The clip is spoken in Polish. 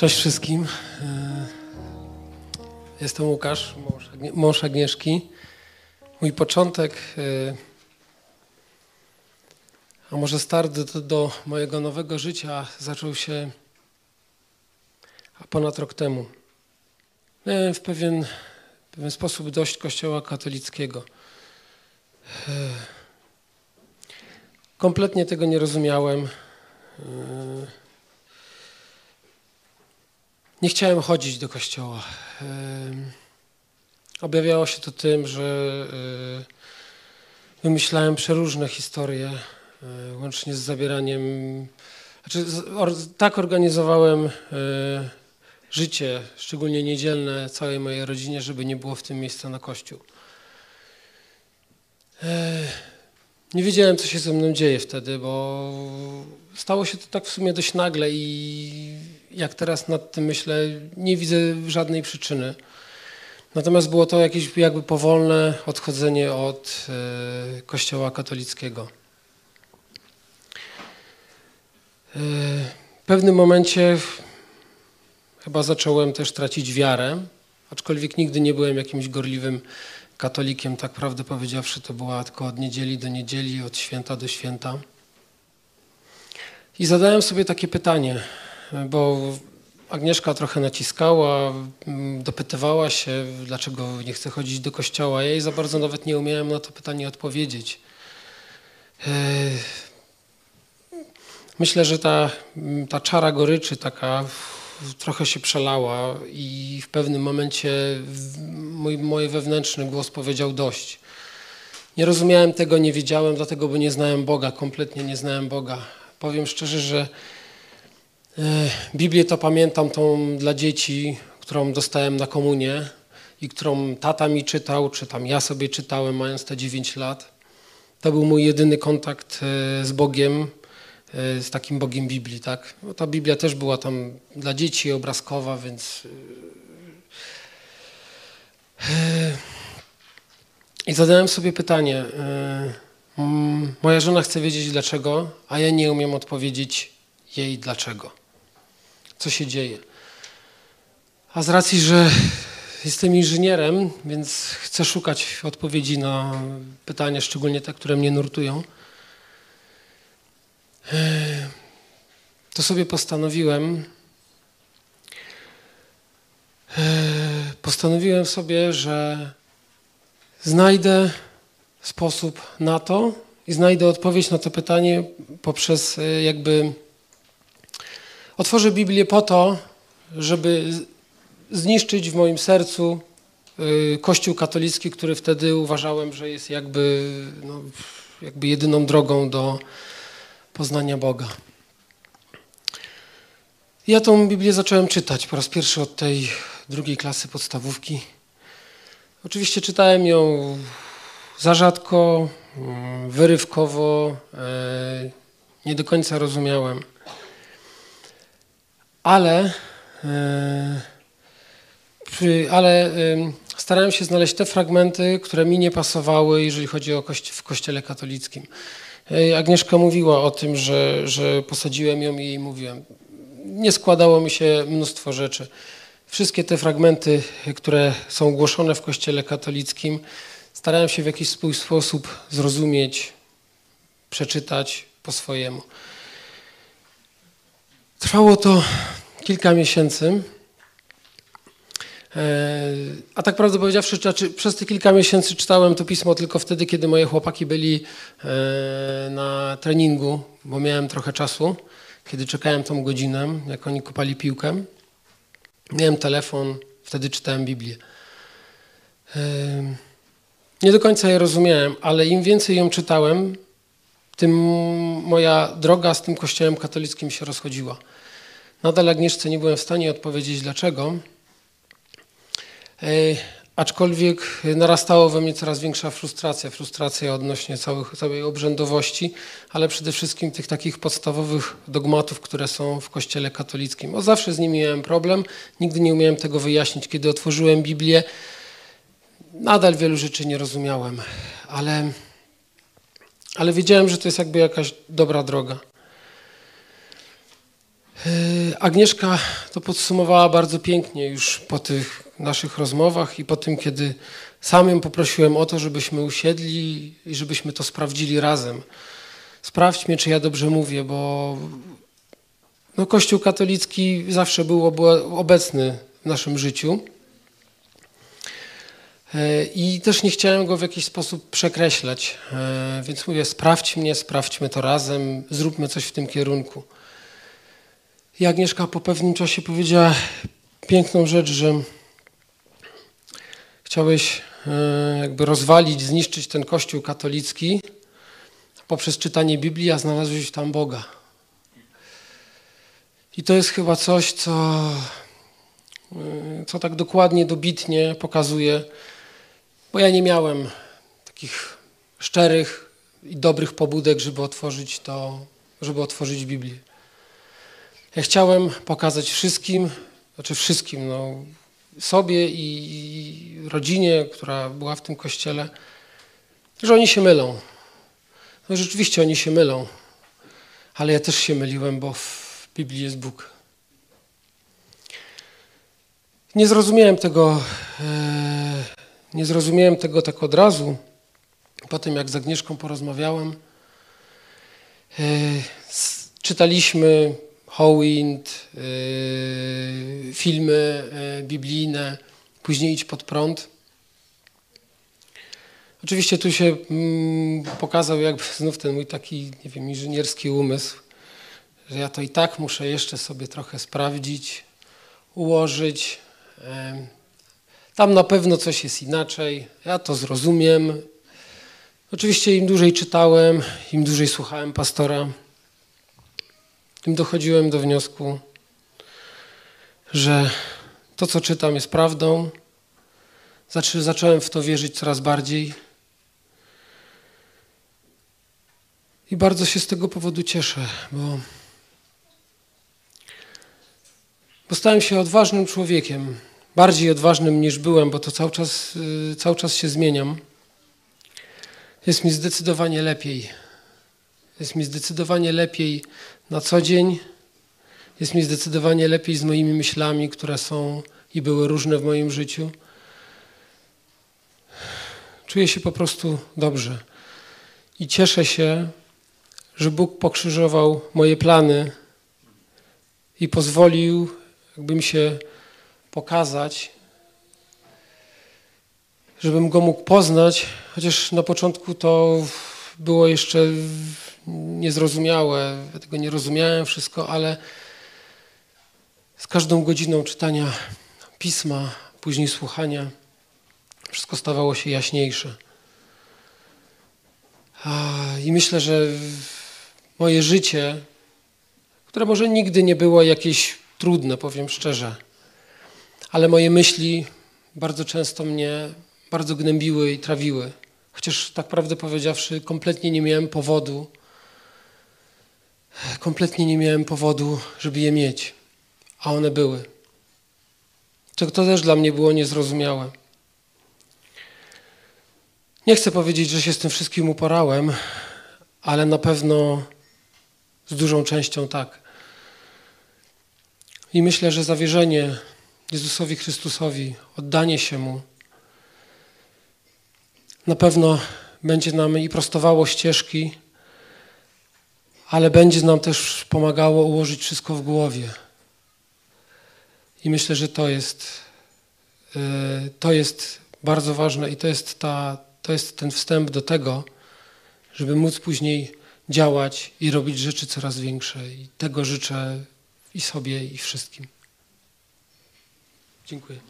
Cześć wszystkim. Jestem Łukasz, mąż Agnieszki. Mój początek, a może start do, do mojego nowego życia zaczął się ponad rok temu. Miałem w pewien, w pewien sposób dość kościoła katolickiego. Kompletnie tego nie rozumiałem. Nie chciałem chodzić do kościoła. Objawiało się to tym, że wymyślałem przeróżne historie, łącznie z zabieraniem. Znaczy, tak organizowałem życie, szczególnie niedzielne, całej mojej rodzinie, żeby nie było w tym miejsca na kościół. Nie wiedziałem, co się ze mną dzieje wtedy, bo stało się to tak w sumie dość nagle i jak teraz nad tym myślę, nie widzę żadnej przyczyny. Natomiast było to jakieś jakby powolne odchodzenie od e, Kościoła katolickiego. E, w pewnym momencie chyba zacząłem też tracić wiarę, aczkolwiek nigdy nie byłem jakimś gorliwym katolikiem, tak prawdę powiedziawszy, to była tylko od niedzieli do niedzieli, od święta do święta. I zadałem sobie takie pytanie, bo Agnieszka trochę naciskała, dopytywała się, dlaczego nie chce chodzić do kościoła. Ja jej za bardzo nawet nie umiałem na to pytanie odpowiedzieć. E, myślę, że ta, ta czara goryczy taka trochę się przelała i w pewnym momencie mój, mój wewnętrzny głos powiedział dość. Nie rozumiałem tego, nie wiedziałem, dlatego, bo nie znałem Boga, kompletnie nie znałem Boga. Powiem szczerze, że Biblię to pamiętam tą dla dzieci, którą dostałem na komunię i którą tata mi czytał, czy tam ja sobie czytałem, mając te 9 lat. To był mój jedyny kontakt e, z Bogiem, e, z takim Bogiem Biblii, tak? No, ta Biblia też była tam dla dzieci obrazkowa, więc i zadałem sobie pytanie. Moja żona chce wiedzieć dlaczego, a ja nie umiem odpowiedzieć jej dlaczego. Co się dzieje? A z racji, że jestem inżynierem, więc chcę szukać odpowiedzi na pytania, szczególnie te, które mnie nurtują, to sobie postanowiłem, postanowiłem sobie, że znajdę sposób na to i znajdę odpowiedź na to pytanie poprzez e, jakby otworzę Biblię po to, żeby zniszczyć w moim sercu e, Kościół katolicki, który wtedy uważałem, że jest jakby, no, jakby jedyną drogą do poznania Boga. Ja tą Biblię zacząłem czytać po raz pierwszy od tej drugiej klasy podstawówki. Oczywiście czytałem ją za rzadko, mm, wyrywkowo, e, nie do końca rozumiałem. Ale, e, ale starałem się znaleźć te fragmenty, które mi nie pasowały, jeżeli chodzi o kości w kościele katolickim. E, Agnieszka mówiła o tym, że, że posadziłem ją i jej mówiłem. Nie składało mi się mnóstwo rzeczy. Wszystkie te fragmenty, które są głoszone w kościele katolickim, starałem się w jakiś swój sposób zrozumieć, przeczytać po swojemu. Trwało to kilka miesięcy. E, a tak prawdę powiedziawszy, przez te kilka miesięcy czytałem to pismo tylko wtedy, kiedy moje chłopaki byli e, na treningu, bo miałem trochę czasu, kiedy czekałem tą godzinę, jak oni kopali piłkę. Miałem telefon, wtedy czytałem Biblię. E, nie do końca je rozumiałem, ale im więcej ją czytałem, tym moja droga z tym kościołem katolickim się rozchodziła. Nadal Agnieszce nie byłem w stanie odpowiedzieć dlaczego, e, aczkolwiek narastało we mnie coraz większa frustracja, frustracja odnośnie całych, całej obrzędowości, ale przede wszystkim tych takich podstawowych dogmatów, które są w kościele katolickim. O zawsze z nimi miałem problem, nigdy nie umiałem tego wyjaśnić. Kiedy otworzyłem Biblię, Nadal wielu rzeczy nie rozumiałem, ale, ale wiedziałem, że to jest jakby jakaś dobra droga. E, Agnieszka to podsumowała bardzo pięknie już po tych naszych rozmowach i po tym, kiedy sam ją poprosiłem o to, żebyśmy usiedli i żebyśmy to sprawdzili razem. Sprawdźmy, czy ja dobrze mówię, bo no, Kościół katolicki zawsze był obecny w naszym życiu. E, I też nie chciałem go w jakiś sposób przekreślać. E, więc mówię, sprawdź mnie, sprawdźmy to razem, zróbmy coś w tym kierunku. I Agnieszka po pewnym czasie powiedziała piękną rzecz, że chciałeś e, jakby rozwalić, zniszczyć ten kościół katolicki poprzez czytanie Biblii, a znalazłeś tam Boga. I to jest chyba coś, co, co tak dokładnie, dobitnie pokazuje, bo ja nie miałem takich szczerych i dobrych pobudek, żeby otworzyć to, żeby otworzyć Biblię. Ja chciałem pokazać wszystkim, znaczy wszystkim, no, sobie i rodzinie, która była w tym kościele, że oni się mylą. No rzeczywiście oni się mylą, ale ja też się myliłem, bo w Biblii jest Bóg. Nie zrozumiałem tego, e, nie zrozumiałem tego tak od razu. Po tym, jak z Agnieszką porozmawiałem, e, czytaliśmy Howind, yy, filmy yy, biblijne, później Idź pod prąd. Oczywiście tu się mm, pokazał jakby znów ten mój taki, nie wiem, inżynierski umysł, że ja to i tak muszę jeszcze sobie trochę sprawdzić, ułożyć. Tam na pewno coś jest inaczej, ja to zrozumiem. Oczywiście im dłużej czytałem, im dłużej słuchałem pastora, tym dochodziłem do wniosku, że to, co czytam, jest prawdą. Zacząłem w to wierzyć coraz bardziej. I bardzo się z tego powodu cieszę, bo, bo stałem się odważnym człowiekiem. Bardziej odważnym niż byłem, bo to cały czas, y, cały czas się zmieniam. Jest mi zdecydowanie lepiej. Jest mi zdecydowanie lepiej na co dzień. Jest mi zdecydowanie lepiej z moimi myślami, które są i były różne w moim życiu. Czuję się po prostu dobrze. I cieszę się, że Bóg pokrzyżował moje plany i pozwolił, jakby mi się pokazać, żebym go mógł poznać, chociaż na początku to było jeszcze niezrozumiałe, ja tego nie rozumiałem wszystko, ale z każdą godziną czytania pisma, później słuchania, wszystko stawało się jaśniejsze. I myślę, że moje życie, które może nigdy nie było jakieś trudne, powiem szczerze, ale moje myśli bardzo często mnie bardzo gnębiły i trawiły. Chociaż tak prawdę powiedziawszy, kompletnie nie miałem powodu kompletnie nie miałem powodu, żeby je mieć, a one były. To, to też dla mnie było niezrozumiałe. Nie chcę powiedzieć, że się z tym wszystkim uporałem, ale na pewno z dużą częścią tak. I myślę, że zawierzenie Jezusowi Chrystusowi, oddanie się Mu, na pewno będzie nam i prostowało ścieżki, ale będzie nam też pomagało ułożyć wszystko w głowie. I myślę, że to jest, e, to jest bardzo ważne i to jest, ta, to jest ten wstęp do tego, żeby móc później działać i robić rzeczy coraz większe. I tego życzę i sobie, i wszystkim. Dziękuję.